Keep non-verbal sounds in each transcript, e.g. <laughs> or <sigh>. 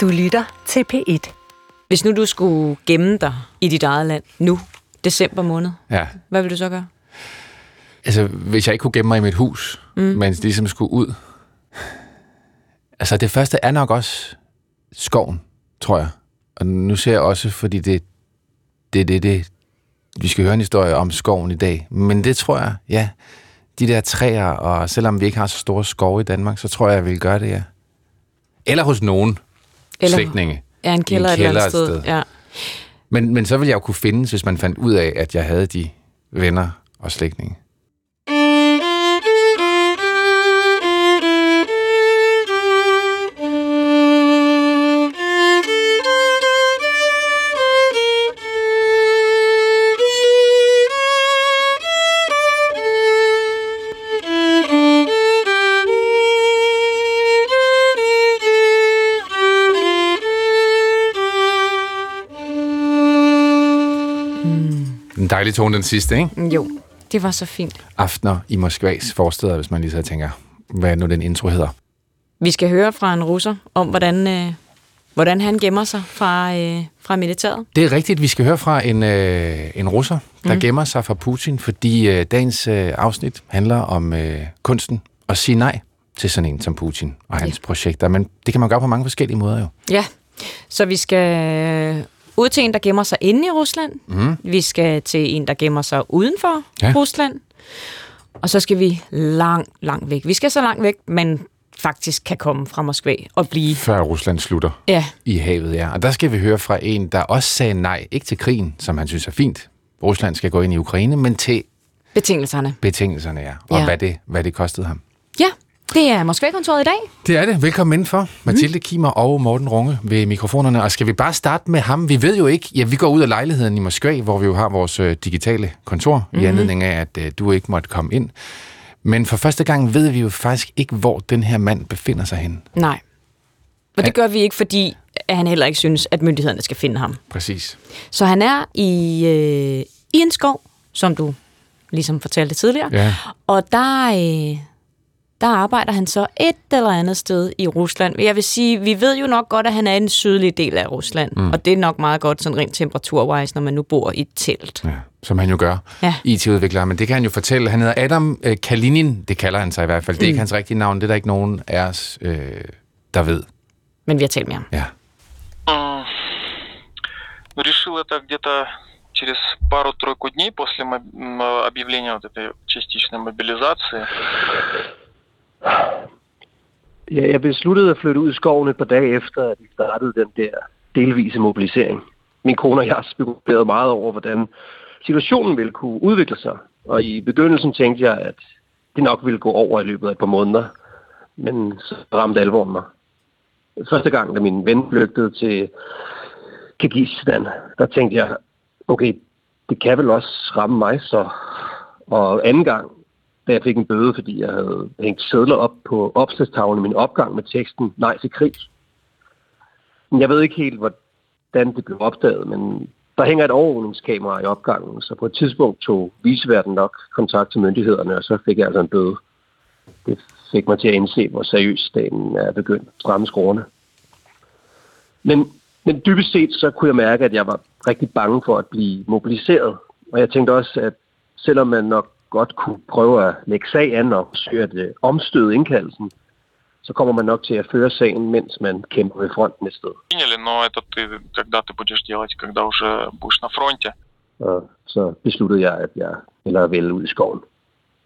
Du lytter til P1. Hvis nu du skulle gemme dig i dit eget land nu, december måned, Ja. hvad vil du så gøre? Altså, hvis jeg ikke kunne gemme mig i mit hus, mm. men ligesom skulle ud. Altså, det første er nok også skoven, tror jeg. Og nu ser jeg også, fordi det det, det, det, vi skal høre en historie om skoven i dag. Men det tror jeg, ja, de der træer, og selvom vi ikke har så store skove i Danmark, så tror jeg, jeg vil gøre det, ja. Eller hos nogen Eller- slægtninge. Ja, en kælder, I et en eller andet kælder sted. et sted. Ja. Men, men så ville jeg jo kunne findes, hvis man fandt ud af, at jeg havde de venner og slægtninge. Dejlig tone den sidste, ikke? Jo, det var så fint. Aftener i Moskvas forsteder, hvis man lige så tænker, hvad nu den intro hedder. Vi skal høre fra en russer om, hvordan, øh, hvordan han gemmer sig fra, øh, fra militæret. Det er rigtigt, vi skal høre fra en, øh, en russer, der mm. gemmer sig fra Putin, fordi øh, dagens øh, afsnit handler om øh, kunsten at sige nej til sådan en som Putin og hans Ja. projekter. Men det kan man gøre på mange forskellige måder jo. Ja, så vi skal ud til en, der gemmer sig inde i Rusland. Mm. Vi skal til en, der gemmer sig uden for Ja. Rusland. Og så skal vi langt, langt væk. Vi skal så langt væk, men faktisk kan komme fra Moskva og blive... Før Rusland slutter Ja, i havet, ja. Og der skal vi høre fra en, der også sagde nej, ikke til krigen, som han synes er fint. Rusland skal gå ind i Ukraine, men til betingelserne. betingelserne, ja. Og Ja. Hvad, det, hvad det kostede ham. Ja, det er Moskva-kontoret i dag. Det er det. Velkommen indenfor. Mathilde Kimer og Morten Runge ved mikrofonerne. Og skal vi bare starte med ham? Vi ved jo ikke... Ja, vi går ud af lejligheden i Moskva, hvor vi jo har vores øh, digitale kontor, mm-hmm. i anledning af, at øh, du ikke måtte komme ind. Men for første gang ved vi jo faktisk ikke, hvor den her mand befinder sig henne. Nej. Og det gør vi ikke, fordi han heller ikke synes, at myndighederne skal finde ham. Præcis. Så han er i, øh, i en skov, som du ligesom fortalte tidligere. Ja. Og der, øh, der arbejder han så et eller andet sted i Rusland. Jeg vil sige, vi ved jo nok godt, at han er i den sydlige del af Rusland. Mm. Og det er nok meget godt sådan rent temperaturwise, når man nu bor i et telt. ja. Som han jo gør. Ja. IT-udvikler. Men det kan han jo fortælle. Han hedder Adam øh, Kalinin. Det kalder han sig i hvert fald. Det er ikke hans rigtige navn. Det er der ikke nogen af os, øh, der ved. Men vi har talt med ham. Ja. М, Ну, решил это где-то через пару-тройку дней после мо- м, объявления вот этой частичной мобилизации. Ja, jeg besluttede at flytte ud i skoven et par dage efter, at vi startede den der delvise mobilisering. Min kone og jeg spekulerede meget over, hvordan situationen ville kunne udvikle sig. Og i begyndelsen tænkte jeg, at det nok ville gå over i løbet af et par måneder. Men så ramte alvoren mig. Første gang, da min ven flygtede til Kirgisistan, der tænkte jeg, okay, det kan vel også ramme mig så. Og anden gang, da jeg fik en bøde, fordi jeg havde hængt sædler op på opslagstavlen i min opgang med teksten Nej til krig. Men jeg ved ikke helt, hvordan det blev opdaget, men der hænger et overvågningskamera i opgangen, så på et tidspunkt tog viseverden nok kontakt til myndighederne, og så fik jeg altså en bøde. Det fik mig til at indse, hvor seriøst staten er begyndt at stramme skruerne. Men, men dybest set så kunne jeg mærke, at jeg var rigtig bange for at blive mobiliseret. Og jeg tænkte også, at selvom man nok godt kunne prøve at lægge sag an og forsøge at øh, omstøde indkaldelsen, så kommer man nok til at føre sagen, mens man kæmper ved fronten et sted. Приняли, но это ты когда ты будешь делать, когда уже будешь на фронте. Og så besluttede jeg, at jeg hellere ville ud i skoven.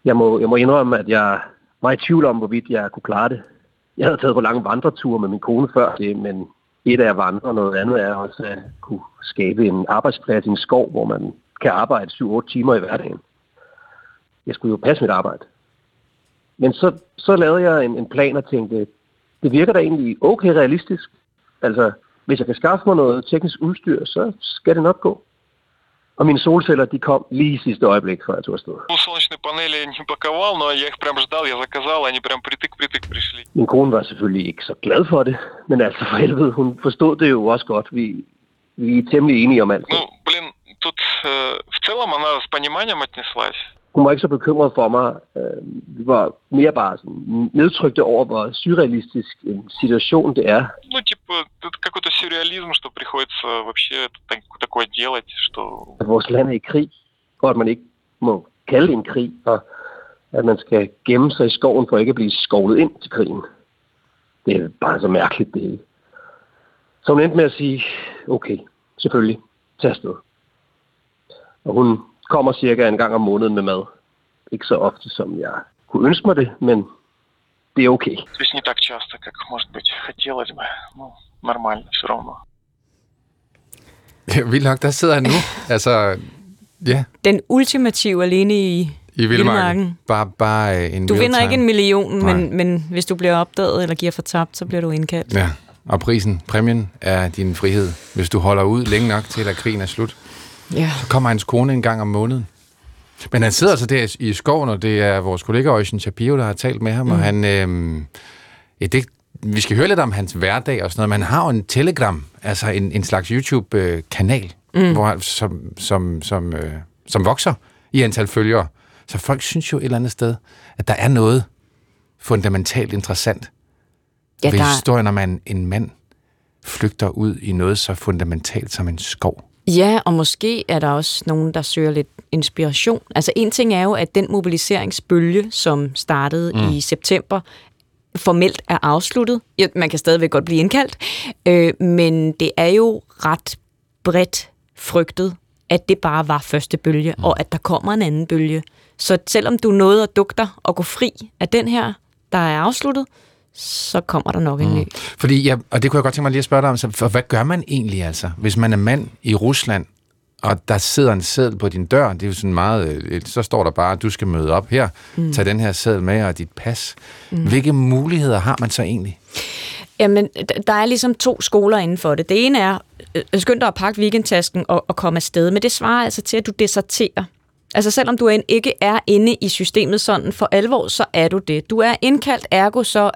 Jeg må, jeg må indrømme, at jeg var i tvivl om, hvorvidt jeg kunne klare det. Jeg havde taget på lange vandreture med min kone før det, men et er at vandre, og noget andet er også at kunne skabe en arbejdsplads i en skov, hvor man kan arbejde 7-8 timer i hverdagen. Jeg skulle jo passe mit arbejde. Men så, så lavede jeg en, en plan og tænkte, det virker da egentlig okay realistisk. Altså, hvis jeg kan skaffe mig noget teknisk udstyr, så skal det nok gå. Og mine solceller, de kom lige i sidste øjeblik, før jeg tog afsted. Ну, солнечные панели не паковал, но я их прям ждал, я заказал, они прям притык-притык пришли. Min kone var selvfølgelig ikke så glad for det, men altså for helvede, hun forstod det jo også godt. Vi, vi er temmelig enige om alt. Ну, блин, тут э, в целом она с пониманием отнеслась. Hun var ikke så bekymret for mig. Øh, Vi var mere bare sådan nedtrykte over, hvor surrealistisk en situation det er. Ну, типа, это какой-то сюрреализм, что приходится вообще такое делать, что... At vores land er i krig, og at man ikke må kalde en krig, og at man skal gemme sig i skoven for ikke at blive skovlet ind til krigen. Det er bare så mærkeligt, det hele. Så hun endte med at sige, okay, selvfølgelig, tag afsted. Og hun kommer cirka en gang om måneden med mad. Ikke så ofte, som jeg kunne ønske mig det, men det er okay. То есть не так часто, как, может быть, хотелось бы. Ну, нормально все равно. Ja, vildt <laughs> nok, der sidder han nu. <laughs> altså, ja. Den ultimative alene i, I Vildmarken. Vildmarken. Bare, bare øh, en Du vinder mealtime. ikke en million, Nej. men, men hvis du bliver opdaget eller giver for tabt, så bliver du indkaldt. Ja, og prisen, præmien, er din frihed. Hvis du holder ud længe nok til, at krigen er slut, Ja. så kommer hans kone en gang om måneden. Men han sidder altså der i skoven, og det er vores kollega Ocean Shapiro, der har talt med ham, mm. og han... Øh, ja, det, vi skal høre lidt om hans hverdag og sådan noget, men han har jo en Telegram, altså en, en slags YouTube-kanal, mm. hvor, han- som, som, som, øh, som vokser i antal følgere. Så folk synes jo et eller andet sted, at der er noget fundamentalt interessant Ja, ved der, historien om, en, en mand flygter ud i noget så fundamentalt som en skov. Ja, og måske er der også nogen, der søger lidt inspiration. Altså en ting er jo, at den mobiliseringsbølge, som startede mm. i september, formelt er afsluttet. Ja, man kan stadigvæk godt blive indkaldt, øh, men det er jo ret bredt frygtet, at det bare var første bølge, mm. og at der kommer en anden bølge. Så selvom du nåede at dukke dig og gå fri af den her, der er afsluttet, så kommer der nok en ny. Fordi, ja, og det kunne jeg godt tænke mig lige at spørge dig om, så, for hvad gør man egentlig altså, hvis man er mand i Rusland, og der sidder en seddel på din dør, det er jo sådan meget, øh, så står der bare, at du skal møde op her, mm. tag den her seddel med og dit pas. Mm. Hvilke muligheder har man så egentlig? Jamen, der er ligesom to skoler inden for det. Det ene er, øh, skynd dig at pakke weekendtasken og, og komme afsted, men det svarer altså til, at du deserterer. Altså selvom du ikke er inde i systemet sådan for alvor, så er du det. Du er indkaldt, ergo så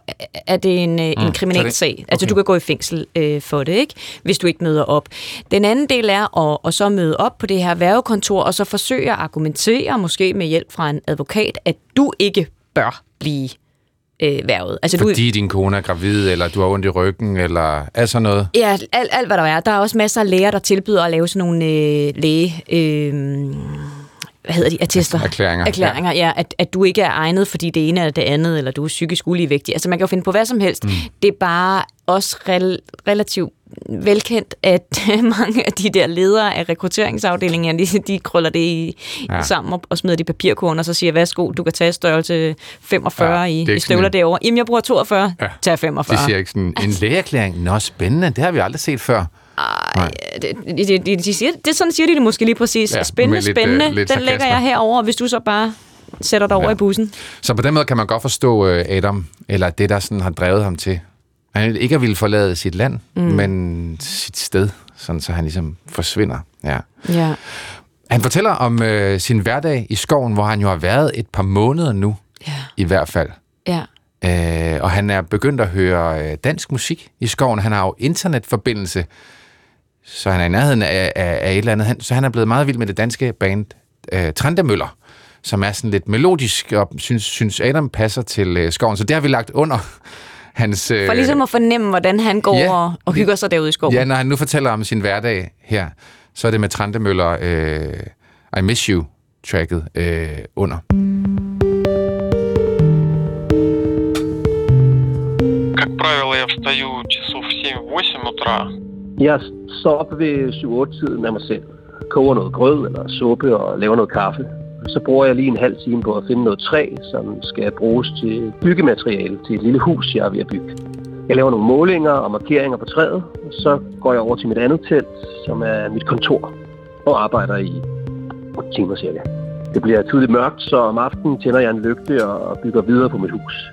er det en, mm, en kriminel det- sag. Altså okay. du kan gå i fængsel øh, for det, ikke? hvis du ikke møder op. Den anden del er at, at så møde op på det her værvekontor, og så forsøge at argumentere, måske med hjælp fra en advokat, at du ikke bør blive øh, værvet. Altså, du, Fordi din kone er gravid, eller du har ondt i ryggen, eller alt sådan noget. Ja, alt, alt hvad der er. Der er også masser af læger, der tilbyder at lave sådan nogle øh, læge... Øh, hvad hedder de? Attester. Erklæringer, Erklæringer, ja. ja at, at du ikke er egnet, fordi det ene eller det andet, eller du er psykisk uligevægtig. Altså, man kan jo finde på hvad som helst. Mm. Det er bare også rel- relativt velkendt, at <laughs> mange af de der ledere af rekrutteringsafdelingen, de, de krøller det i, Ja. sammen og, og smider det i papirkurven, og så siger, værsgo, du kan tage størrelse 45 Ja, det er i, i støvler en- derovre. Jamen, jeg bruger 42, Ja. ja. tag 45. De siger ikke sådan, en lægeerklæring, nå spændende, det har vi aldrig set før. Nej. det, de, de, de siger, det sådan siger de det måske lige præcis. Ja, spændende, lidt, spændende. øh, lidt Den lægger jeg herover, hvis du så bare sætter dig over Ja. i bussen. Så på den måde kan man godt forstå øh, Adam, eller det, der sådan har drevet ham til. Han ikke at ville forlade sit land, mm. men sit sted, sådan så han ligesom forsvinder. Ja. Ja. Han fortæller om øh, sin hverdag i skoven, hvor han jo har været et par måneder nu, Ja. i hvert fald. Ja. Øh, og han er begyndt at høre øh, dansk musik i skoven. Han har jo internetforbindelse, så han er i nærheden af, af, af et eller andet. Han, så han er blevet meget vild med det danske band øh, Trandemøller, som er sådan lidt melodisk, og synes, synes Adam passer til øh, skoven. Så det har vi lagt under <laughs> hans... Øh, For ligesom at fornemme, hvordan han går ja. og, og hygger sig derude i skoven. Ja, når han nu fortæller om sin hverdag her, så er det med Trandemøller øh, I Miss You-tracket øh, under. Как правило, я встаю часов в 7-8 утра. jeg står op ved 7-8-tiden af mig selv. Koger noget grød eller suppe og laver noget kaffe. Så bruger jeg lige en halv time på at finde noget træ, som skal bruges til byggemateriale til et lille hus, jeg er ved at bygge. Jeg laver nogle målinger og markeringer på træet, og så går jeg over til mit andet telt, som er mit kontor, og arbejder i 8 timer cirka. Det bliver tydeligt mørkt, så om aftenen tænder jeg en lygte og bygger videre på mit hus.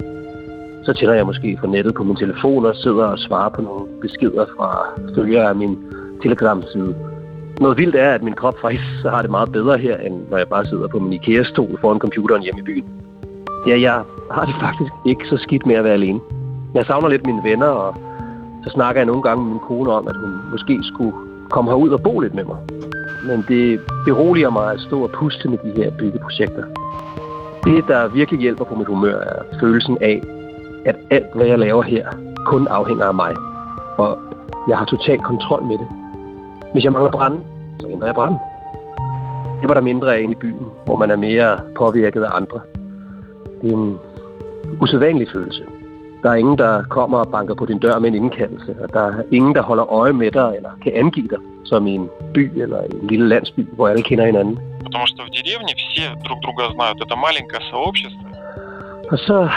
Så tænder jeg måske for nettet på min telefon og sidder og svarer på nogle beskeder fra følgere af min Telegram-side. Noget vildt er, at min krop faktisk så har det meget bedre her, end når jeg bare sidder på min IKEA-stol foran computeren hjemme i byen. Ja, jeg har det faktisk ikke så skidt med at være alene. Jeg savner lidt mine venner, og så snakker jeg nogle gange med min kone om, at hun måske skulle komme herud og bo lidt med mig. Men det beroliger mig at stå og puste med de her byggeprojekter. Det, der virkelig hjælper på mit humør, er følelsen af, at alt, hvad jeg laver her, kun afhænger af mig. Og jeg har total kontrol med det. Hvis jeg mangler brænde, så ændrer jeg brænde. Det var der mindre af inde i byen, hvor man er mere påvirket af andre. Det er en usædvanlig følelse. Der er ingen, der kommer og banker på din dør med en indkaldelse, og der er ingen, der holder øje med dig eller kan angive dig som i en by eller en lille landsby, hvor alle kender hinanden. Потому что в dеревне все друг друга знают. Это маленькое сообщество. Og så,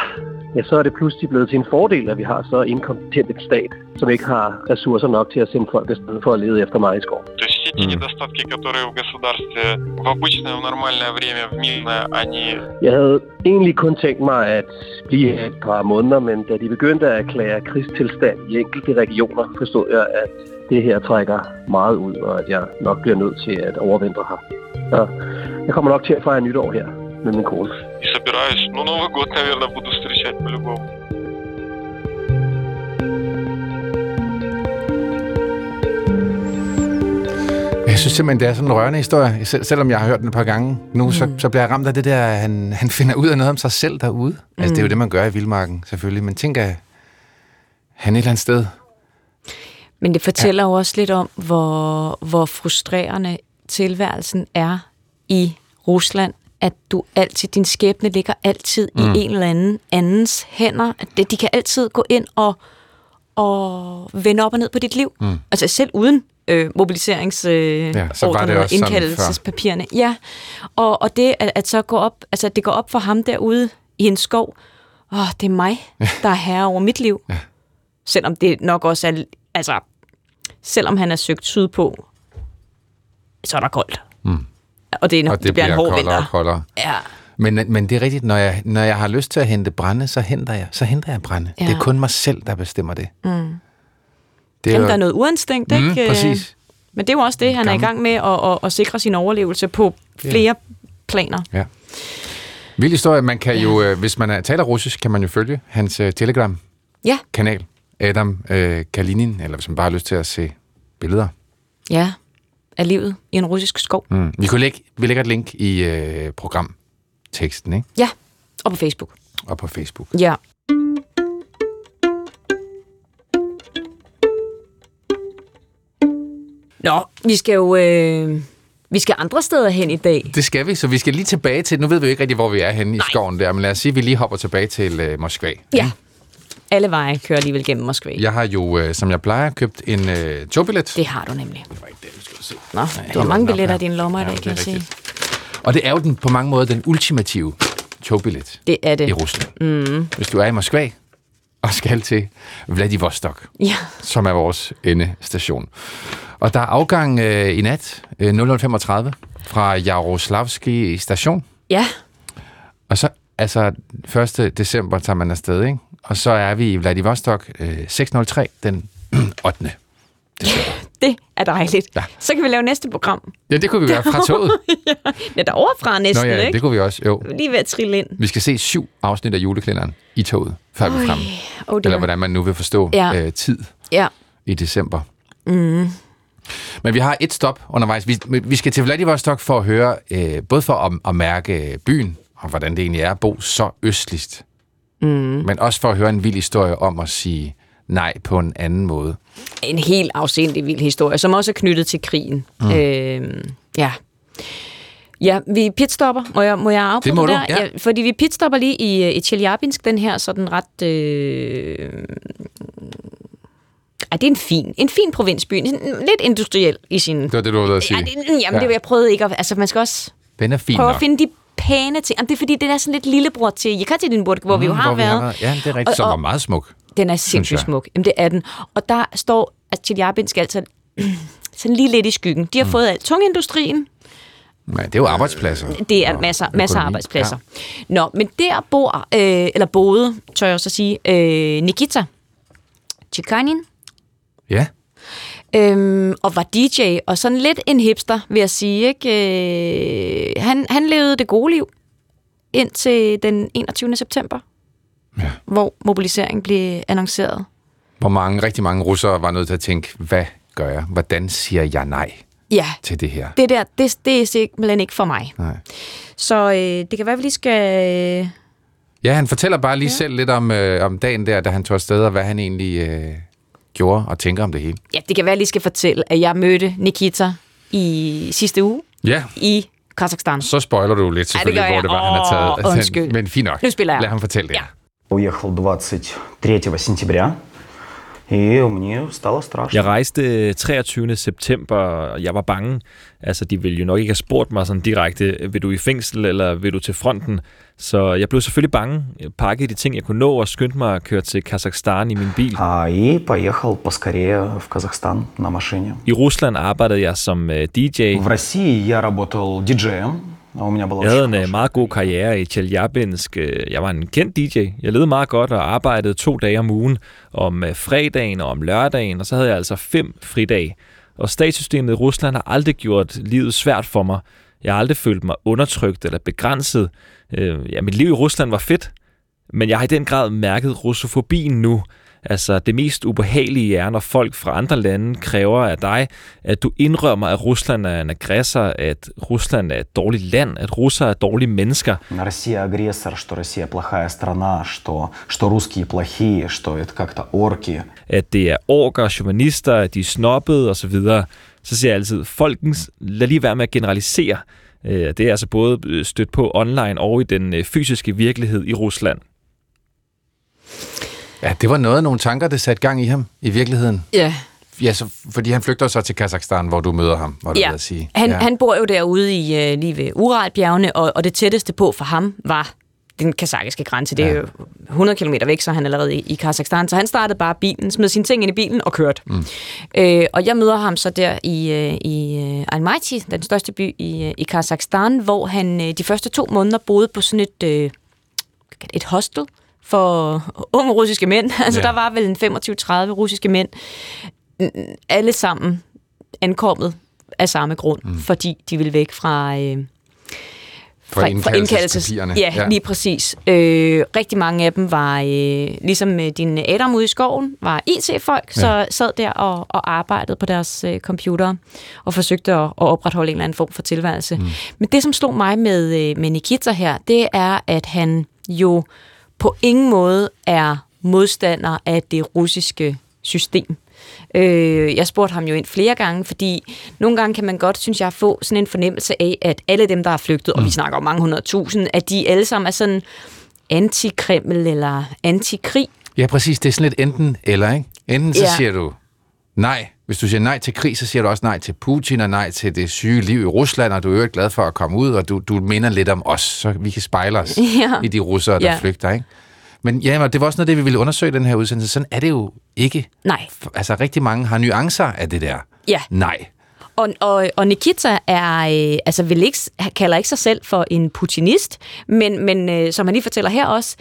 ja, så er det pludselig blevet til en fordel, at vi har så inkompetent et stat, som ikke har ressourcer nok til at sende folk afsted for at lede efter mig i skoven. То есть все те Мгм. недостатки, которые в государстве в обычное, в нормальное время, в мирное, они Jeg havde egentlig kun tænkt mig at blive her et par måneder, men da de begyndte at erklære krigstilstand i enkelte regioner, forstod jeg, at det her trækker meget ud, og at jeg nok bliver nødt til at overvintre her. Så jeg kommer nok til at fejre nytår her med min kone. и собираюсь. Ну, Новый год, наверное, буду встречать по-любому. Jeg synes simpelthen, det er sådan en rørende historie. Sel- selvom jeg har hørt den et par gange nu, mm. så, så bliver jeg ramt af det der, at han, han finder ud af noget om sig selv derude. Mm. Altså, det er jo det, man gør i Vildmarken, selvfølgelig. Men tænk, at han et eller andet sted... Men det fortæller ja. jo også lidt om, hvor, hvor frustrerende tilværelsen er i Rusland, at du altid, din skæbne ligger altid mm. i en eller anden andens hænder. At de kan altid gå ind og, og vende op og ned på dit liv. Mm. Altså selv uden øh, mobiliserings øh, Ja, og indkaldelsespapirerne. Ja, og, og det at, at så gå op, altså det går op for ham derude i en skov. Åh, det er mig, der er herre over mit liv. Ja. Selvom det nok også er, altså, selvom han er søgt sydpå, så er der koldt. Mm. Og det, er, Og det, det, det bliver en hård koldere og vinter. koldere. Ja. Men, men det er rigtigt, når jeg, når jeg har lyst til at hente brænde, så henter jeg, så henter jeg brænde. Ja. Det er kun mig selv, der bestemmer det. Mm. Det Jamen, der er noget uinstinkt, Mm, ikke? præcis. Men det er jo også det, han er i Gammel. gang med at, at, at sikre sin overlevelse på flere planer. Ja. Vild historie. Man kan jo, øh, hvis man er, taler russisk, kan man jo følge hans øh, Telegram-kanal. Ja, Adam øh, Kalinin, eller hvis man bare har lyst til at se billeder. ja. Af livet i en russisk skov. Mm. Vi, kunne lægge, vi lægger et link i øh, programteksten, ikke? Ja, og på Facebook. Og på Facebook. Ja. Nå, vi skal jo... Øh, vi skal andre steder hen i dag. Det skal vi, så vi skal lige tilbage til... Nu ved vi jo ikke rigtig, hvor vi er henne i skoven der, men lad os sige, at vi lige hopper tilbage til øh, Moskva. Ja. Alle veje kører alligevel gennem Moskva. Jeg har jo, øh, som jeg plejer, købt en øh, togbillet. Det har du nemlig. Det var ikke det, du se. Nå, jeg du har mange billetter i dine lommer i Ja, dag, det kan jeg rigtigt. Og det er jo den, på mange måder den ultimative togbillet Det er det. i Rusland. Mm. Hvis du er i Moskva og skal til Vladivostok, Ja. som er vores endestation. Og der er afgang øh, i nat, øh, 00.35, fra Jaroslavski station. Ja, Og så, altså, 1. december tager man afsted, ikke? Og så er vi i Vladivostok øh, 6.03 den <clears throat> 8. december. <laughs> det er dejligt. Ja. Så kan vi lave næste program. Ja, det kunne vi gøre fra toget. <laughs> Ja, derovre fra Nå næsten, ja, ikke? det kunne vi også, jo. Lige ved at trille ind. Vi skal se syv afsnit af juleklænderen i toget, før vi er fremme. Oh, Eller hvordan man nu vil forstå Ja. øh, tid Ja. i december. Mm. Men vi har et stop undervejs. Vi, vi skal til Vladivostok for at høre, øh, både for at, at mærke byen, og hvordan det egentlig er at bo så østligst. Mm. Men også for at høre en vild historie om at sige nej på en anden måde. En helt afsindelig vild historie, som også er knyttet til krigen. Mm. Øh, ja. Ja, vi pitstopper. Må jeg, må jeg afbryde Det må du, der? ja. Fordi vi pitstopper lige i, i Tjeljabinsk, den her sådan ret... Øh, ej, det er en fin, en fin provinsby. Lidt industriel i sin... Det var det, du at sige. Ja, det, jamen, ja. det, jeg prøvede ikke at... Altså, man skal også Den er fin prøve nok. at finde de pæne ting. Jamen, det er fordi, det er sådan lidt lillebror til Jekaterinburg, hvor mm, vi jo har hvor vi været. Ja, det er rigtigt. Og- Som og- var meget smuk. Den er sindssygt smuk. Jamen, det er den. Og der står, at Tjeljabinsk er altså <clears throat> sådan lige lidt i skyggen. De har mm. fået alt tungindustrien. Ja, det er jo arbejdspladser. Det er masser, masser af arbejdspladser. Ja. Nå, men der bor, øh, eller boede, tør jeg at sige, øh, Nikita Chikanin, Ja. Øhm, og var DJ, og sådan lidt en hipster, vil jeg sige. Ikke? Øh, han, han levede det gode liv indtil den 21. september, ja. hvor mobiliseringen blev annonceret. Hvor mange, rigtig mange russere var nødt til at tænke, hvad gør jeg? Hvordan siger jeg nej Ja, til det her? det der, det, det er simpelthen ikke for mig. Nej. Så øh, det kan være, at vi lige skal... Øh, Ja, han fortæller bare lige ja. selv lidt om, øh, om dagen der, da han tog afsted, og hvad han egentlig øh, gjorde og tænker om det hele. Ja, det kan være, at jeg lige skal fortælle, at jeg mødte Nikita i sidste uge Ja, i Kazakhstan. så spoiler du lidt selvfølgelig, gør hvor jeg. det var, han har taget. Åh, undskyld. Men fint nok. Nu spiller jeg. Lad ham fortælle det. Ja. Уехал 23 сентября, Jeg rejste 23. september, og jeg var bange. Altså, de ville jo nok ikke have spurgt mig sådan direkte, vil du i fængsel, eller vil du til fronten? Så jeg blev selvfølgelig bange, Jeg pakkede de ting, jeg kunne nå, og skyndte mig at køre til Kazakhstan i min bil. А, и поехал поскорее в Казахстан на машине. I Rusland arbejdede jeg som øh, DJ. В России я работал диджеем, а у меня была Jeg havde очень en øh, хорошая meget god karriere i Tjeljabinsk. Øh, Jeg var en kendt DJ. Jeg levede meget godt og arbejdede to dage om ugen, om øh, fredagen og om lørdagen, og så havde jeg altså fem fridage. Og statssystemet i Rusland har aldrig gjort livet svært for mig. Jeg har aldrig følt mig undertrykt eller begrænset. Øh, Ja, mit liv i Rusland var fedt, men jeg har i den grad mærket russofobien nu. Altså, det mest ubehagelige er, når folk fra andre lande kræver af dig, at du indrømmer, at Rusland er en aggressor, at Rusland er et dårligt land, at russere er dårlige mennesker. Россия агрессор, что Россия плохая страна, что, что русские плохие, что это как-то орки. at det er orker, journalister, at de er snobbede osv., så siger jeg altid, folkens, lad lige være med at generalisere. Øh, Det er altså både øh, stødt på online og i den øh, fysiske virkelighed i Rusland. Ja, det var noget af nogle tanker, der satte gang i ham i virkeligheden. Ja, Ja, så, fordi han flygter så til Kazakhstan, hvor du møder ham, var det ja. at sige. Han, ja. han bor jo derude i, uh, lige ved Uralbjergene, og, og det tætteste på for ham var den kazakiske grænse. Det er Ja. jo 100 km væk, så er han allerede i, i Kazakhstan. Så han startede bare bilen, smed sine ting ind i bilen og kørte. Mm. Øh, og jeg møder ham så der i, øh, i øh, Almaty, den største by i, øh, i Kazakhstan, hvor han øh, de første to måneder boede på sådan et, øh, et hostel for unge russiske mænd. <laughs> Altså Ja. der var vel en 25-30 russiske mænd, alle sammen ankommet af samme grund, mm. fordi de ville væk fra... Øh, For indkaldelsespapirerne. Ja, ja, lige præcis. Øh, rigtig mange af dem var, øh, ligesom øh, din Adam ude i skoven, var IT-folk, ja. så sad der og, og arbejdede på deres øh, computer og forsøgte at, at opretholde en eller anden form for tilværelse. Mm. Men det, som slog mig med, øh, med Nikita her, det er, at han jo på ingen måde er modstander af det russiske system. Øh, jeg spurgte ham jo ind flere gange, fordi nogle gange kan man godt, synes jeg, få sådan en fornemmelse af, at alle dem, der er flygtet, mm. og vi snakker om mange hundredtusind, at de alle sammen er sådan anti-Kreml eller anti-krig. Ja, præcis. Det er sådan lidt enten eller, ikke? Enten så Ja. siger du nej. Hvis du siger nej til krig, så siger du også nej til Putin og nej til det syge liv i Rusland, og du er jo glad for at komme ud, og du, du minder lidt om os, så vi kan spejle os <laughs> Ja. i de russere, der Ja. flygter, ikke? Men ja, det var også noget det, vi ville undersøge i den her udsendelse. Sådan er det jo ikke. Nej. Altså, rigtig mange har nuancer af det der. Ja. Nej. Og, og, og Nikita er, øh, altså vil ikke, kalder ikke sig selv for en putinist, men, men øh, som han lige fortæller her også,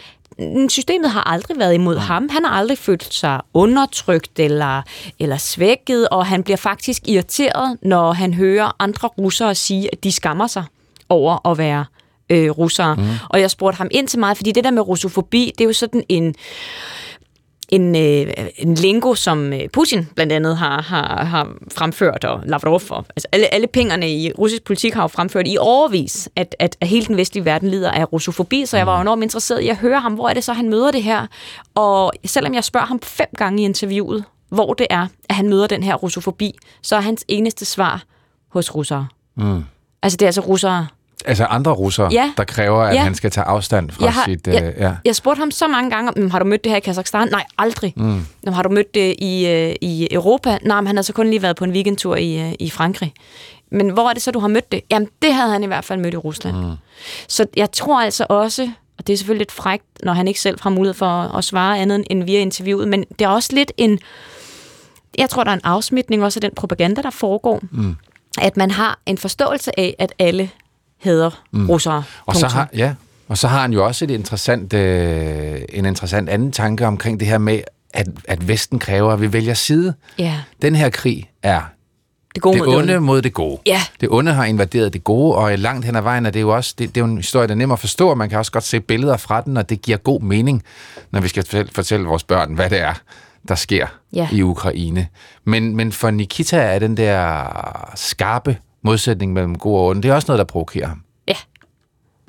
systemet har aldrig været imod ham. Han har aldrig følt sig undertrykt eller, eller svækket, og han bliver faktisk irriteret, når han hører andre russere sige, at de skammer sig over at være øh, russere. Mm. Og jeg spurgte ham ind til meget, fordi det der med russofobi, det er jo sådan en en, øh, en lingo, som øh, Putin blandt andet har, har, har fremført, og Lavrov, og, altså alle, alle pengerne i russisk politik har jo fremført i overvis, at, at, at hele den vestlige verden lider af russofobi, så jeg var jo enormt interesseret i at høre ham, hvor er det så, han møder det her. Og selvom jeg spørger ham fem gange i interviewet, hvor det er, at han møder den her russofobi, så er hans eneste svar hos russere. Mm. Altså det er altså russere, Altså andre russere, Ja. der kræver, at Ja. han skal tage afstand fra Jeg har- sit... jeg- øh, ja. Jeg spurgte ham så mange gange, "Mm, har du mødt det her i Kazakhstan? Nej, aldrig. Mm. Jamen, har du mødt det i, øh, i Europa? Nej, men han har så kun lige været på en weekendtur i, øh, i Frankrig. Men hvor er det så, du har mødt det? Jamen, det havde han i hvert fald mødt i Rusland. Mm. Så jeg tror altså også, og det er selvfølgelig lidt frægt, når han ikke selv har mulighed for at, at svare andet end via interviewet, men det er også lidt en... Jeg tror, der er en afsmitning også af den propaganda, der foregår. Mm. At man har en forståelse af, at alle hader mm. russere. Og så har, ja, og så har han jo også et interessant, øh, en interessant anden tanke omkring det her med, at, at Vesten kræver, at vi vælger side. Ja, Den her krig er det gode det mod onde mod det gode. Ja. Det onde har invaderet det gode, og langt hen ad vejen er det jo også, det, det er jo en historie, der er nem at forstå, og man kan også godt se billeder fra den, og det giver god mening, når vi skal fortælle, fortælle vores børn, hvad det er, der sker Ja. i Ukraine. Men, men for Nikita er den der skarpe modsætning mellem god og onde, det er også noget, der provokerer ham. Ja,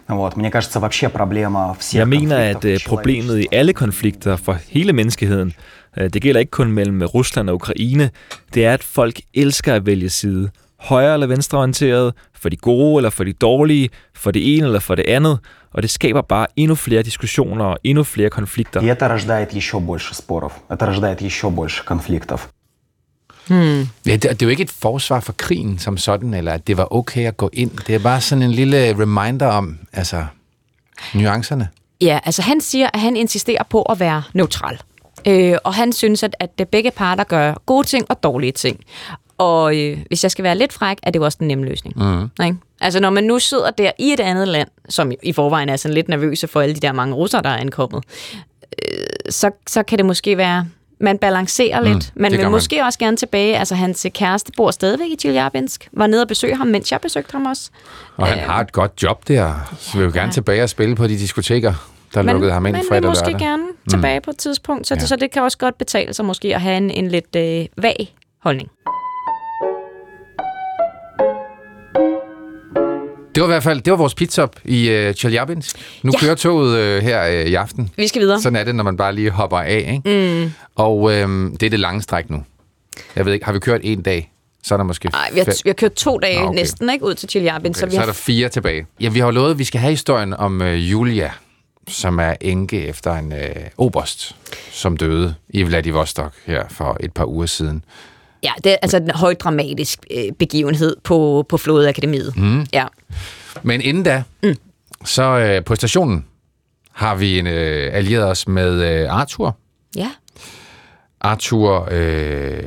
Вот, мне кажется, вообще проблема всех Jeg mener, конфликтов at øh, problemet i alle konflikter for hele menneskeheden, Øh, Det gælder ikke kun mellem Rusland og Ukraine. Det er, at folk elsker at vælge side. Højre eller venstreorienteret, for de gode eller for de dårlige, for det ene eller for det andet. Og det skaber bare endnu flere diskussioner og endnu flere konflikter. И это rождает еще больше споров, это рождает еще больше конфликтов. Ja, det, det er jo ikke et forsvar for krigen som sådan, eller at det var okay at gå ind. Det er bare sådan en lille reminder om, altså, nuancerne. Ja, altså han siger, at han insisterer på at være neutral. Øh, og han synes, at, at begge parter gør gode ting og dårlige ting. Og øh, hvis jeg skal være lidt fræk, er det jo også den nemme løsning. Mm. Ikke? Altså når man nu sidder der i et andet land, som i forvejen er sådan lidt nervøse for alle de der mange russere, der er ankommet, øh, så, så kan det måske være, man balancerer lidt. Man det vil man. måske også gerne tilbage. Altså hans kæreste bor stadigvæk i Tjeljabinsk. Var nede og besøge ham, mens jeg besøgte ham også. Og han har et godt job der, så vil jo gerne tilbage og spille på de diskoteker, der Men, lukkede ham ind fredag vil og måske lørdag. gerne tilbage på et tidspunkt, så, Ja. ja. så det kan også godt betale sig måske at have en, en lidt øh, vag holdning. Det var i hvert fald det var vores pitstop i uh, Chelyabinsk. Nu ja. Kører toget uh, her uh, i aften. Vi skal videre. Sådan er det, når man bare lige hopper af. Ikke? Mm. Og øhm, det er det lange stræk nu. Jeg ved ikke, har vi kørt en dag? Så er der måske Nej, vi har, vi har kørt to dage Nå, okay. næsten ikke ud til Tjeljabin, så Okay, vi så har er der fire tilbage. Ja, vi har jo lovet, at vi skal have historien om uh, Julia, som er enke efter en uh, oberst, som døde i Vladivostok her for et par uger siden. Ja, det er altså en højt dramatisk øh, begivenhed på, på Flådeakademiet. Mm. Ja. Men inden da, mm. så øh, på stationen har vi en, øh, allieret os med øh, Arthur. ja. Arthur øh,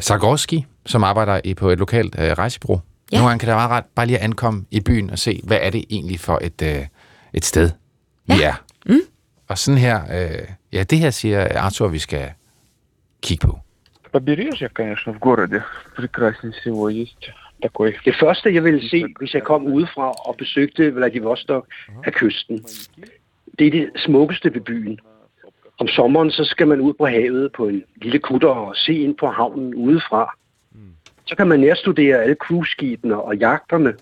Zagorski, som arbejder i, på et lokalt øh, rejsebureau. Ja. Ja. Nogle gange kan det være meget ret bare lige at ankomme i byen og se, hvad er det egentlig for et, øh, et sted, vi Ja. er. Mm. Og sådan her, øh, ja, det her siger Arthur, vi skal kigge på. Побережье, конечно, в городе прекраснее всего есть такой. Det første, jeg ville se, hvis jeg kom udefra og besøgte Vladivostok, er kysten. Det er det smukkeste ved byen. Om sommeren, så skal man ud på havet på en lille kutter og se ind på havnen udefra. Så kan man nærstudere alle cruiseskibene og jagterne.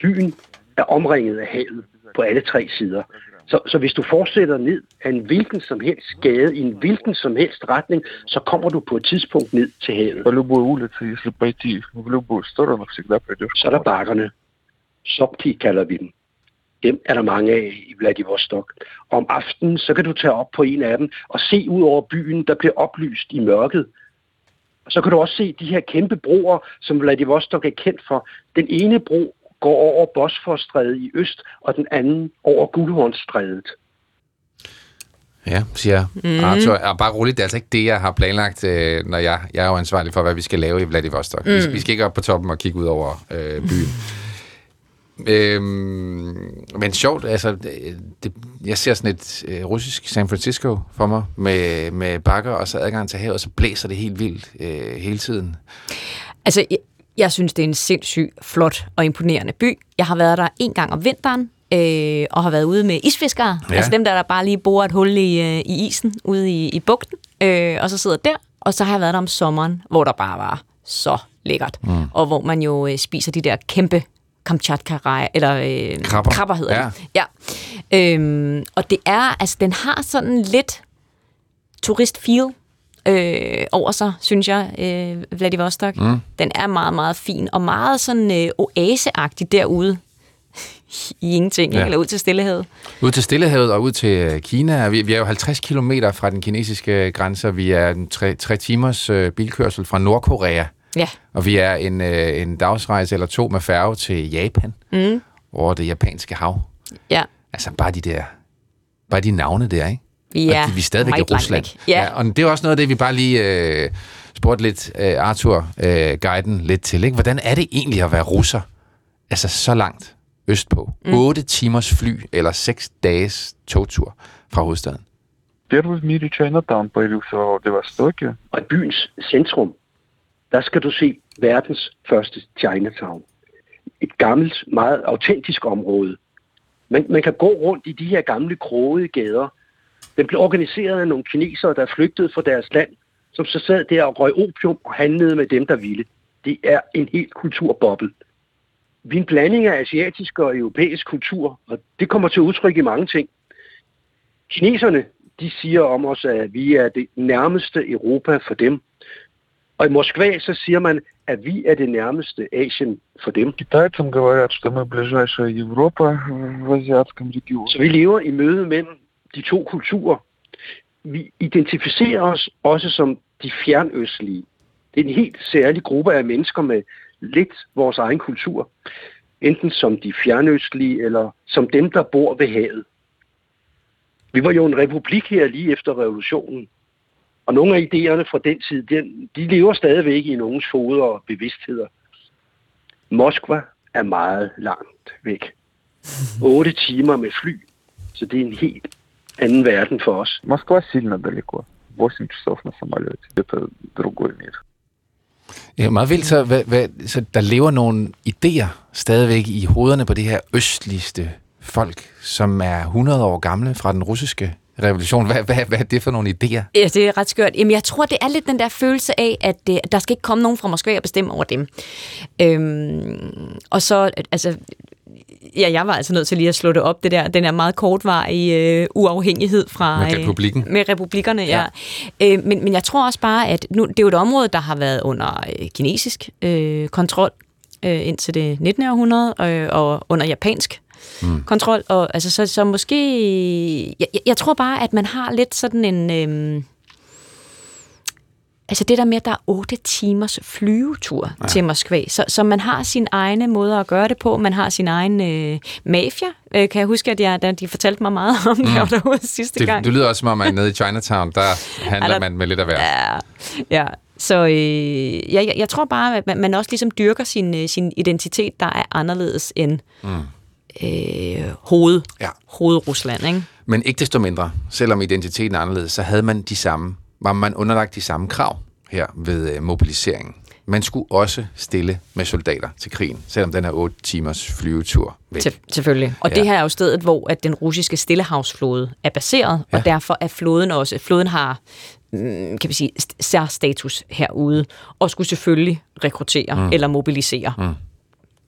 Byen er omringet af havet på alle tre sider. Så, så hvis du fortsætter ned af en hvilken som helst gade i en hvilken som helst retning, så kommer du på et tidspunkt ned til havet. По любой улице, если пойти в любую сторону, всегда придешь. Så er der bakkerne. Sopti kalder vi dem. Dem er der mange af i Vladivostok. Om aftenen, så kan du tage op på en af dem og se ud over byen, der bliver oplyst i mørket. Og så kan du også se de her kæmpe broer, som Vladivostok er kendt for. Den ene bro går over Bosforstrædet i øst, og den anden over Guldhornstrædet. Ja, siger mm. Arthur. Og bare roligt, det er altså ikke det, jeg har planlagt, øh, når jeg, jeg er jo ansvarlig for, hvad vi skal lave i Vladivostok. Mm. Vi, vi skal ikke op på toppen og kigge ud over øh, byen. øhm, men sjovt, altså, det, det, jeg ser sådan et øh, russisk San Francisco for mig, med, med bakker og så adgang til havet, og så blæser det helt vildt øh, hele tiden. Altså, jeg, synes, det er en sindssygt flot og imponerende by. Jeg har været der en gang om vinteren, øh, og har været ude med isfiskere. Ja. Altså dem, der, der bare lige borer et hul i, øh, i isen ude i, i bugten, øh, og så sidder der. Og så har jeg været der om sommeren, hvor der bare var så lækkert. Mm. Og hvor man jo øh, spiser de der kæmpe kamchatka eller øh, Krabber. krabber hedder Ja. det. Ja. Øhm, og det er, altså den har sådan lidt turist-feel øh, over sig, synes jeg, øh, Vladivostok. Mm. Den er meget, meget fin, og meget sådan øh, oaseagtig derude <laughs> i ingenting, Ja. eller ud til Stillehavet. Ud til Stillehavet og ud til øh, Kina. Vi, vi er jo 50 kilometer fra den kinesiske grænse, og vi er en tre, tre timers øh, bilkørsel fra Nordkorea. Ja, Og vi er en, øh, en dagsrejse eller to med færge til Japan, mm. over det japanske hav. ja. Altså bare de der, bare de navne der, ikke? Vi og er de, vi er stadigvæk i meget langt Rusland. væk. Ja. og det er også noget af det, vi bare lige øh, spurgte lidt øh, Arthur, øh, guiden lidt til. Ikke? Hvordan er det egentlig at være russer? Altså så langt østpå. Mm. 8 timers fly eller 6 dages togtur fra hovedstaden. Первый в мире Чайнатаун появился во Владивостоке. Og i byens centrum, der skal du se verdens første Chinatown. Et gammelt, meget autentisk område. Man, man kan gå rundt i de her gamle krogede gader. Den blev organiseret af nogle kinesere, der flygtede fra deres land, som så sad der og røg opium og handlede med dem, der ville. Det er en helt kulturboble. Vi er en blanding af asiatisk og europæisk kultur, og det kommer til udtryk i mange ting. Kineserne, de siger om os, at vi er det nærmeste Europa for dem. Og i Moskva så siger man, at vi er det nærmeste Asien for dem. Китайцам говорят, что мы ближайшая Европа в азиатском регионе. Så vi lever i møde mellem de to kulturer. Vi identificerer os også som de fjernøstlige. Det er en helt særlig gruppe af mennesker med lidt vores egen kultur. Enten som de fjernøstlige, eller som dem, der bor ved havet. Vi var jo en republik her lige efter revolutionen. Og nogle af idéerne fra den tid, de, de lever stadigvæk i nogens hoveder og bevidstheder. Moskva er meget langt væk. <laughs> 8 timer med fly. Så det er en helt anden verden for os. Москва сильно далеко. 8 часов на самолете. Это другой мир. Ja, meget vildt, så, hvad, hvad, så der lever nogle idéer stadigvæk i hovederne på det her østligste folk, som er 100 år gamle fra den russiske revolution. Hvad, hvad, hvad er det for nogle idéer? Ja, det er ret skørt. Jamen, jeg tror, det er lidt den der følelse af, at øh, der skal ikke komme nogen fra Moskva og bestemme over dem. Øhm, og så, altså, ja, jeg var altså nødt til lige at slå det op, det der, den er meget kortvarige øh, uafhængighed fra... Med republikken. Øh, med republikkerne, ja. ja. Øh, men, men jeg tror også bare, at nu, det er jo et område, der har været under øh, kinesisk øh, kontrol øh, indtil det 19. århundrede, øh, og under japansk mm. kontrol. Og, altså, så, så måske... Jeg, jeg tror bare, at man har lidt sådan en... Øh, Altså det der med, at der er otte timers flyvetur ja. til Moskva, så, så man har sin egne måder at gøre det på. Man har sin egen øh, mafia. Øh, kan jeg huske, at jeg, da de fortalte mig meget om det, mm. derude sidste det, gang. Det lyder også som om, at nede i Chinatown, der <laughs> handler der, man med lidt af hver. Ja, ja. Så øh, jeg, jeg tror bare, at man, man også ligesom dyrker sin, øh, sin identitet, der er anderledes end mm. øh, hoved, ja. hovedrusland. Ikke? Men ikke desto mindre, selvom identiteten er anderledes, så havde man de samme var man underlagt de samme krav her ved øh, mobiliseringen. Man skulle også stille med soldater til krigen, selvom den er 8 timers flyvetur væk. Til, selvfølgelig. Og ja. det her er jo stedet, hvor at den russiske stillehavsflåde er baseret, ja. og derfor er floden også, floden har mm, kan vi sige, særstatus herude, og skulle selvfølgelig rekruttere mm. eller mobilisere mm.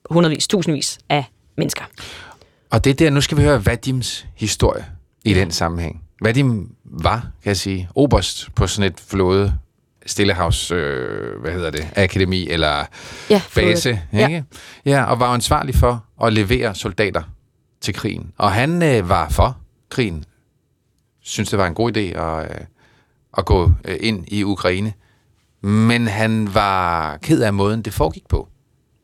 hundredvis, tusindvis af mennesker. Og det er der, nu skal vi høre Vadims historie i den sammenhæng. Vadim var, kan jeg sige, oberst på sådan et flåde Stillehavs, øh, hvad hedder det, akademi eller ja, base, ikke? Ja. ja, og var ansvarlig for at levere soldater til krigen. Og han øh, var for krigen. Synes det var en god idé at, øh, at gå øh, ind i Ukraine. Men han var ked af måden, det foregik på.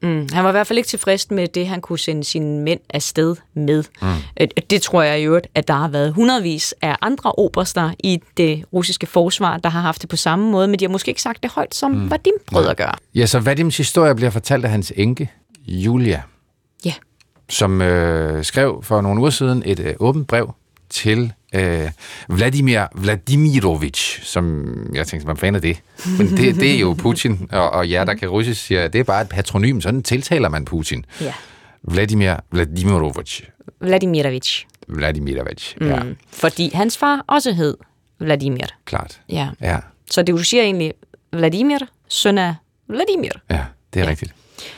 Mm, han var i hvert fald ikke tilfreds med det, han kunne sende sine mænd afsted med. Mm. Det tror jeg i øvrigt, at der har været hundredvis af andre oberster i det russiske forsvar, der har haft det på samme måde, men de har måske ikke sagt det højt, som mm. Vadim prøvede at gøre. Ja, så Vadims historie bliver fortalt af hans enke, Julia. Ja. Som øh, skrev for nogle uger siden et øh, åbent brev til øh, Vladimir Vladimirovich, som jeg tænkte, man fan af det. Men det, det er jo Putin, og, og jer, der kan russisk, siger, det er bare et patronym. Sådan tiltaler man Putin. Ja. Vladimir Vladimirovich. Vladimirovich. Vladimirovich, mm. ja. Fordi hans far også hed Vladimir. Klart. Ja. ja. Så det du siger egentlig, Vladimir, søn af Vladimir. Ja, det er ja. rigtigt.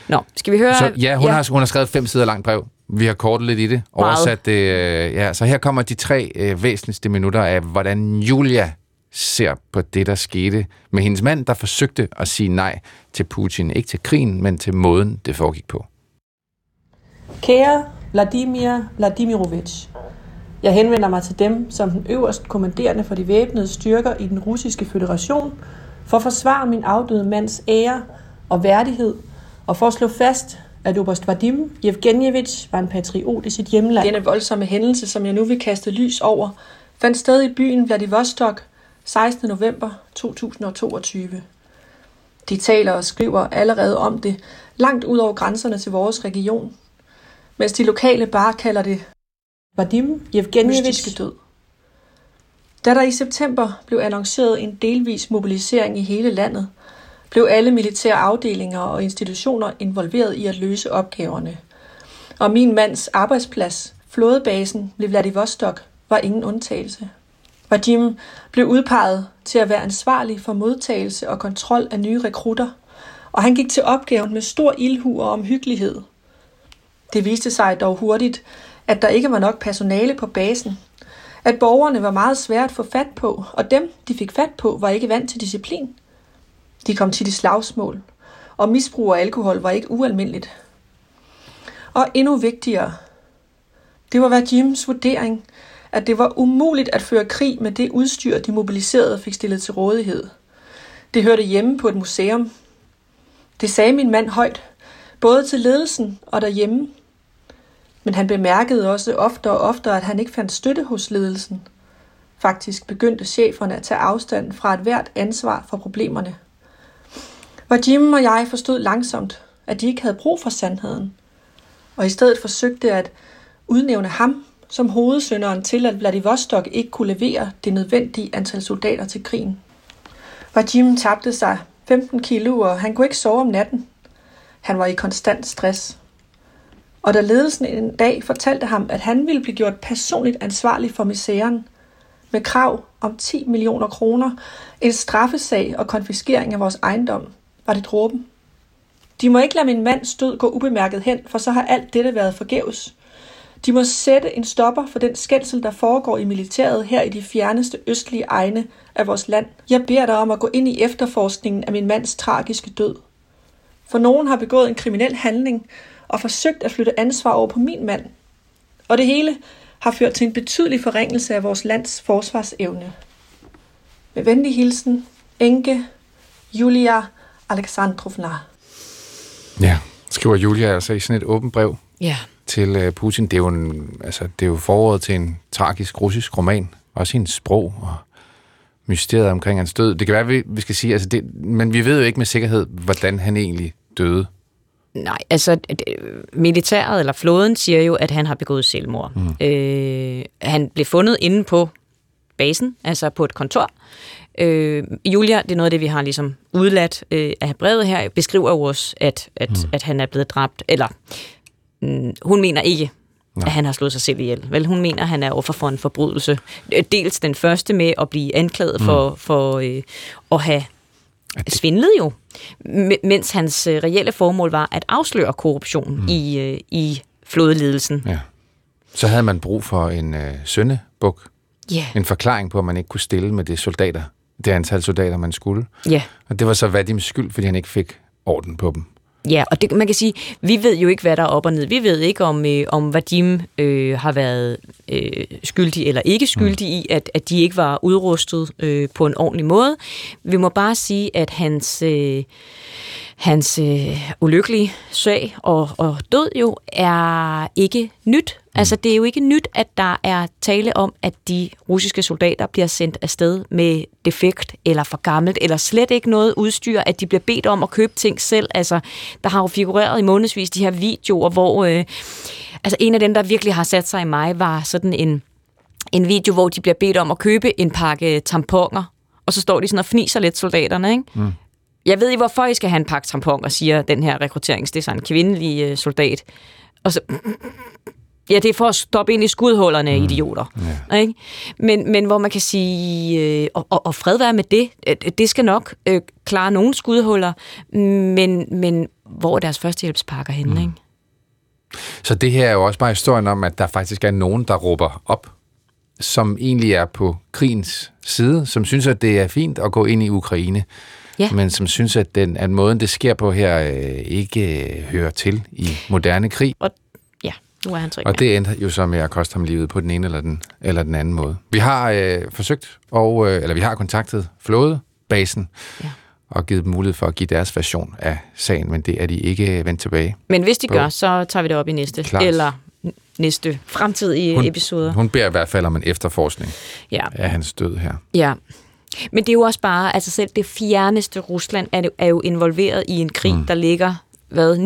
Nå, skal vi høre... Så, ja, hun, ja. Har, hun har skrevet fem sider langt brev. Vi har kortet lidt i det. Oversat det. Øh, ja, så her kommer de tre øh, væsentligste minutter af, hvordan Julia ser på det, der skete med hendes mand, der forsøgte at sige nej til Putin. Ikke til krigen, men til måden, det foregik på. Kære Vladimir Vladimirovich, jeg henvender mig til dem som den øverst kommanderende for de væbnede styrker i den russiske føderation for at forsvare min afdøde mands ære og værdighed og for at slå fast, at Oberst Vadim Yevgenjevich var en patriot i sit hjemland. Denne voldsomme hændelse, som jeg nu vil kaste lys over, fandt sted i byen Vladivostok 16. november 2022. De taler og skriver allerede om det langt ud over grænserne til vores region, mens de lokale bare kalder det Vadim Yevgenjevich død. Da der i september blev annonceret en delvis mobilisering i hele landet, blev alle militære afdelinger og institutioner involveret i at løse opgaverne. Og min mands arbejdsplads, flådebasen ved Vladivostok, var ingen undtagelse. Vadim blev udpeget til at være ansvarlig for modtagelse og kontrol af nye rekrutter, og han gik til opgaven med stor ildhu og omhyggelighed. Det viste sig dog hurtigt, at der ikke var nok personale på basen, At borgerne var meget svært at få fat på, og dem, de fik fat på, var ikke vant til disciplin. De kom tit i slagsmål, og misbrug af alkohol var ikke ualmindeligt. Og endnu vigtigere, det var Jims vurdering, at det var umuligt at føre krig med det udstyr, de mobiliserede fik stillet til rådighed. Det hørte hjemme på et museum. Det sagde min mand højt, både til ledelsen og derhjemme. Men han bemærkede også oftere og oftere, at han ikke fandt støtte hos ledelsen. Faktisk begyndte cheferne at tage afstand fra et hvert ansvar for problemerne. Hvor Jim og jeg forstod langsomt, at de ikke havde brug for sandheden, og i stedet forsøgte at udnævne ham som hovedsynderen til, at Vladivostok ikke kunne levere det nødvendige antal soldater til krigen. Jim tabte sig 15 kilo, og han kunne ikke sove om natten. Han var i konstant stress. Og da ledelsen en dag fortalte ham, at han ville blive gjort personligt ansvarlig for misæren, med krav om 10 millioner kroner, en straffesag og konfiskering af vores ejendom, var det dråben. De må ikke lade min mands død gå ubemærket hen, for så har alt dette været forgæves. De må sætte en stopper for den skændsel, der foregår i militæret her i de fjerneste østlige egne af vores land. Jeg beder dig om at gå ind i efterforskningen af min mands tragiske død. For nogen har begået en kriminel handling og forsøgt at flytte ansvar over på min mand. Og det hele har ført til en betydelig forringelse af vores lands forsvarsevne. Med venlig hilsen, Enke Julia Alexandrovna. Ja, skriver Julia altså i sådan et åbent brev Ja. til øh, Putin. Det er, jo en, altså, det er jo foråret til en tragisk russisk roman. Også hendes sprog og mysteriet omkring hans død. Det kan være, vi, vi skal sige, altså det, men vi ved jo ikke med sikkerhed, hvordan han egentlig døde. Nej, altså det- militæret eller flåden siger jo, at han har begået selvmord. Mm. Øh, han blev fundet inde på basen, altså på et kontor. Øh, Julia, det er noget af det, vi har ligesom udladt øh, af brevet her, beskriver jo også, at, at, mm. at han er blevet dræbt, eller mm, hun mener ikke, at han har slået sig selv ihjel. Vel, hun mener, at han er offer for en forbrydelse. Øh, Dels den første med at blive anklaget mm. for, for øh, at have svindlet jo, mens hans øh, reelle formål var at afsløre korruption mm. i, øh, i flådeledelsen. Ja. Så havde man brug for en øh, søndebuk. Ja. En forklaring på, at man ikke kunne stille med det soldater, det antal soldater, man skulle. Ja. Og det var så Vadims skyld, fordi han ikke fik orden på dem. Ja, og det, man kan sige, vi ved jo ikke, hvad der er op og ned. Vi ved ikke, om, øh, om Vadim øh, har været øh, skyldig eller ikke skyldig mm. i, at, at de ikke var udrustet øh, på en ordentlig måde. Vi må bare sige, at hans, øh, hans øh, ulykkelige sag og, og død jo er ikke nyt. Altså, det er jo ikke nyt, at der er tale om, at de russiske soldater bliver sendt afsted med defekt eller for gammelt, eller slet ikke noget udstyr, at de bliver bedt om at købe ting selv. Altså, der har jo figureret i månedsvis de her videoer, hvor øh, altså en af dem, der virkelig har sat sig i mig, var sådan en, en video, hvor de bliver bedt om at købe en pakke tamponer, og så står de sådan og fniser lidt soldaterne, ikke? Mm. Jeg ved ikke, hvorfor I skal have en pakke tamponer, siger den her rekrutterings, det er så en kvindelig øh, soldat. Og så, ja, det er for at stoppe ind i skudhullerne, mm. idioter. Ja. Ikke? Men, men hvor man kan sige, øh, og, og, og fred være med det, øh, det skal nok øh, klare nogle skudhuller, men, men hvor er deres førstehjælpspakker henne, mm. ikke? Så det her er jo også bare historien om, at der faktisk er nogen, der råber op, som egentlig er på krigens side, som synes, at det er fint at gå ind i Ukraine, Ja. men som synes, at, den, at måden, det sker på her, øh, ikke øh, hører til i moderne krig. Og nu er han tryg. Og det endte jo så med at koste ham livet på den ene eller den, eller den anden måde. Vi har øh, forsøgt, og, øh, eller vi har kontaktet flådebasen, Ja. og givet dem mulighed for at give deres version af sagen, men det er de ikke vendt tilbage. Men hvis de på. gør, så tager vi det op i næste, Klart. eller næste fremtidige Hun- episoder. Hun beder i hvert fald om en efterforskning Ja. af hans død her. Ja. Men det er jo også bare, altså selv det fjerneste Rusland er, er jo involveret i en krig, mm. der ligger hvad,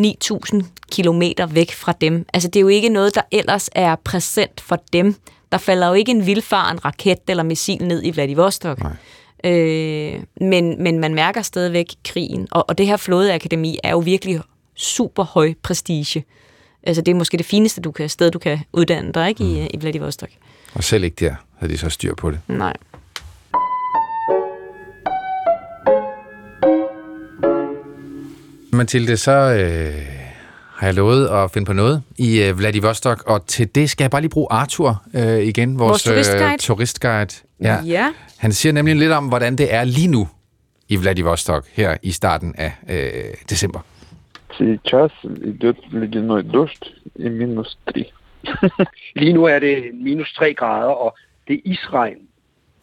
9.000 kilometer væk fra dem. Altså det er jo ikke noget, der ellers er præsent for dem. Der falder jo ikke en vildfaren raket eller missil ned i Vladivostok. Nej. Øh, men, men man mærker stadigvæk krigen. Og, og det her flådeakademi er jo virkelig super høj prestige. Altså det er måske det fineste du kan, sted, du kan uddanne dig ikke, i, i Vladivostok. Og selv ikke der havde de så styr på det. Nej. Mathilde, så øh, har jeg lovet at finde på noget i øh, Vladivostok, og til det skal jeg bare lige bruge Arthur øh, igen, vores, Vores turistguide. Øh, turistguide. Ja. Ja. Han siger nemlig lidt om, hvordan det er lige nu i Vladivostok her i starten af øh, december. Сейчас идет ледяной дождь и минус 3. <laughs> Lige nu er det minus 3 grader, og det er isregn.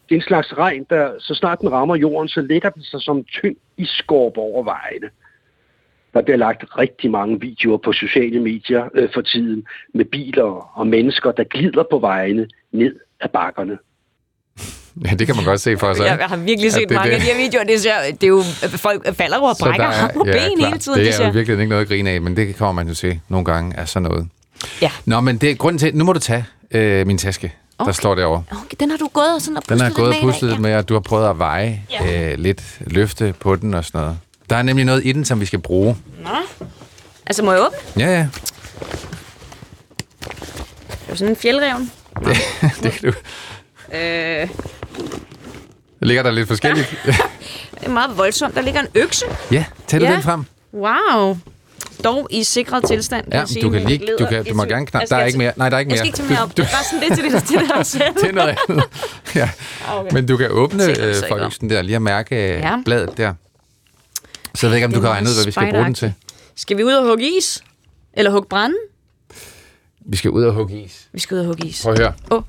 Det er en slags regn, der så snart den rammer jorden, så lægger den sig som tynd isskorp over vejene. Der bliver lagt rigtig mange videoer på sociale medier øh, for tiden med biler og mennesker, der glider på vejene ned ad bakkerne. Ja, det kan man godt se for sig. Jeg, jeg har virkelig set Ja, det mange af det. de her videoer. Det, ser, det er jo, folk falder over og brækker ham på ben klart. hele tiden. Det Det er jo virkelig ikke noget at grine af, men det kommer man jo til nogle gange af sådan noget. Ja. Nå, men det er grunden til, nu må du tage øh, min taske, der Okay. står derovre. Okay, den har du gået og sådan og Den puslet er gået og med puslet dag, lidt med, at du har prøvet at veje Ja. øh, lidt løfte på den og sådan noget. Der er nemlig noget i den, som vi skal bruge. Ja. Nå. Altså, må jeg åbne? Ja, ja. Det er sådan en fjeldreven. Det, <laughs> kan du. Øh, Det ligger der lidt forskelligt. det er meget voldsomt. Der ligger en økse. ja, tag Ja. den frem. Wow. Dog i sikret tilstand. vil Ja, jeg sige, du kan lige, du, kan, du må Jeg gerne knap. jeg Der er ikke mere. Nej, der er ikke Jeg mere. skal ikke tage mere op. Det er bare sådan lidt til det, til det der selv. <laughs> det er noget andet. <laughs> ja. Okay. Men du kan åbne øh, sikkert. folkeksen der, lige at mærke øh, Ja. bladet der. Så jeg ved ikke, om du kan regne ud, hvad vi skal bruge den til. Skal vi ud og hugge is? Eller hugge brænde? Vi skal ud og hugge is. Vi skal ud og hugge is. Prøv at høre. Åh.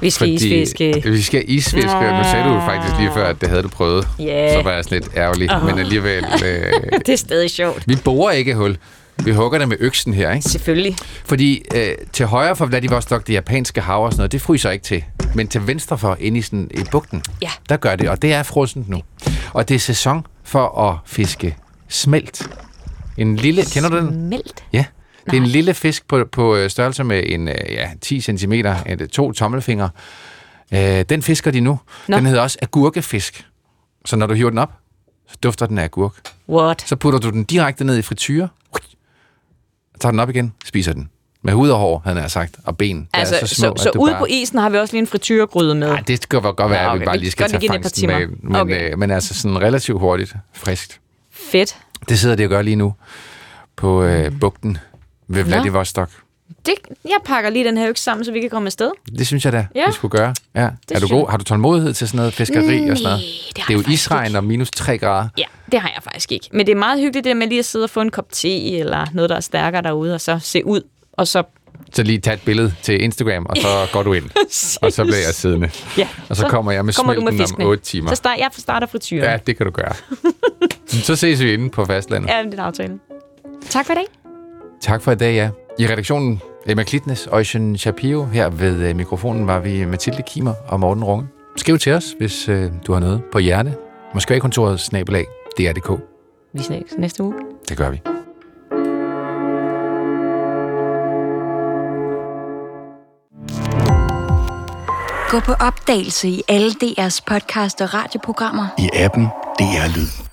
Vi skal isfiske. Vi skal isfiske. og Nu sagde du jo faktisk lige før, at det havde du prøvet. Ja. Så var jeg sådan lidt ærgerlig. Åh. Men alligevel... Øh, <laughs> Det er stadig sjovt. vi borer ikke hul. Vi hugger det med øksen her, ikke? Selvfølgelig. Fordi øh, til højre for Vladivostok, det japanske hav og sådan noget, det fryser ikke til. Men til venstre for, inde i, sådan, i bugten, Ja. der gør det. Og det er frossent nu. Og det er sæson for at fiske smelt. En lille... Kender du den? Meldt. Ja. Det er en lille fisk på, på øh, størrelse med en øh, ja, 10 cm, et, to tommelfingre. Øh, den fisker de nu. Nå. Den hedder også agurkefisk. Så når du hiver den op, så dufter den af agurk. What? Så putter du den direkte ned i frityre, tager den op igen, spiser den. Med hud og hår, havde jeg sagt, og ben. Der Altså, er så, små, så, at så ude bare- på isen har vi også lige en frityregryde med. Ej, det skal godt være, Ja, at okay. vi bare lige kan skal tage det fangsten med. Men, Okay. øh, men altså sådan relativt hurtigt, friskt. Fedt. Det sidder de og gør lige nu på øh, bugten ved Vladivostok. Det, jeg pakker lige den her økse sammen, så vi kan komme afsted. Det synes jeg da, Ja. vi skulle gøre. Ja. Er du god? Har du tålmodighed til sådan noget fiskeri og sådan noget? det det er jo isregn og minus 3 grader. Ja, det har jeg faktisk ikke. Men det er meget hyggeligt det der med lige at sidde og få en kop te eller noget, der er stærkere derude, og så se ud, og så... Så lige tage et billede til Instagram, og så går du ind. <laughs> og så bliver jeg siddende. Ja, Og så kommer jeg med kommer med smelten om fiskene. 8 timer. Så start, jeg starter frityren. Ja, det kan du gøre. <laughs> så ses vi inde på fastlandet. ja det er en aftale. Tak for i dag. Tak for i dag, ja. I redaktionen Emma Klitnes og Øjsen Shapiro. Her ved øh, mikrofonen var vi Mathilde Kimer og Morten Runge. Skriv til os, hvis øh, du har noget på hjerte. Moskva-kontoret snabelag DR.dk. Vi ses næste uge. Det gør vi. Gå på opdagelse i alle DR's podcast og radioprogrammer. I appen DR Lyd.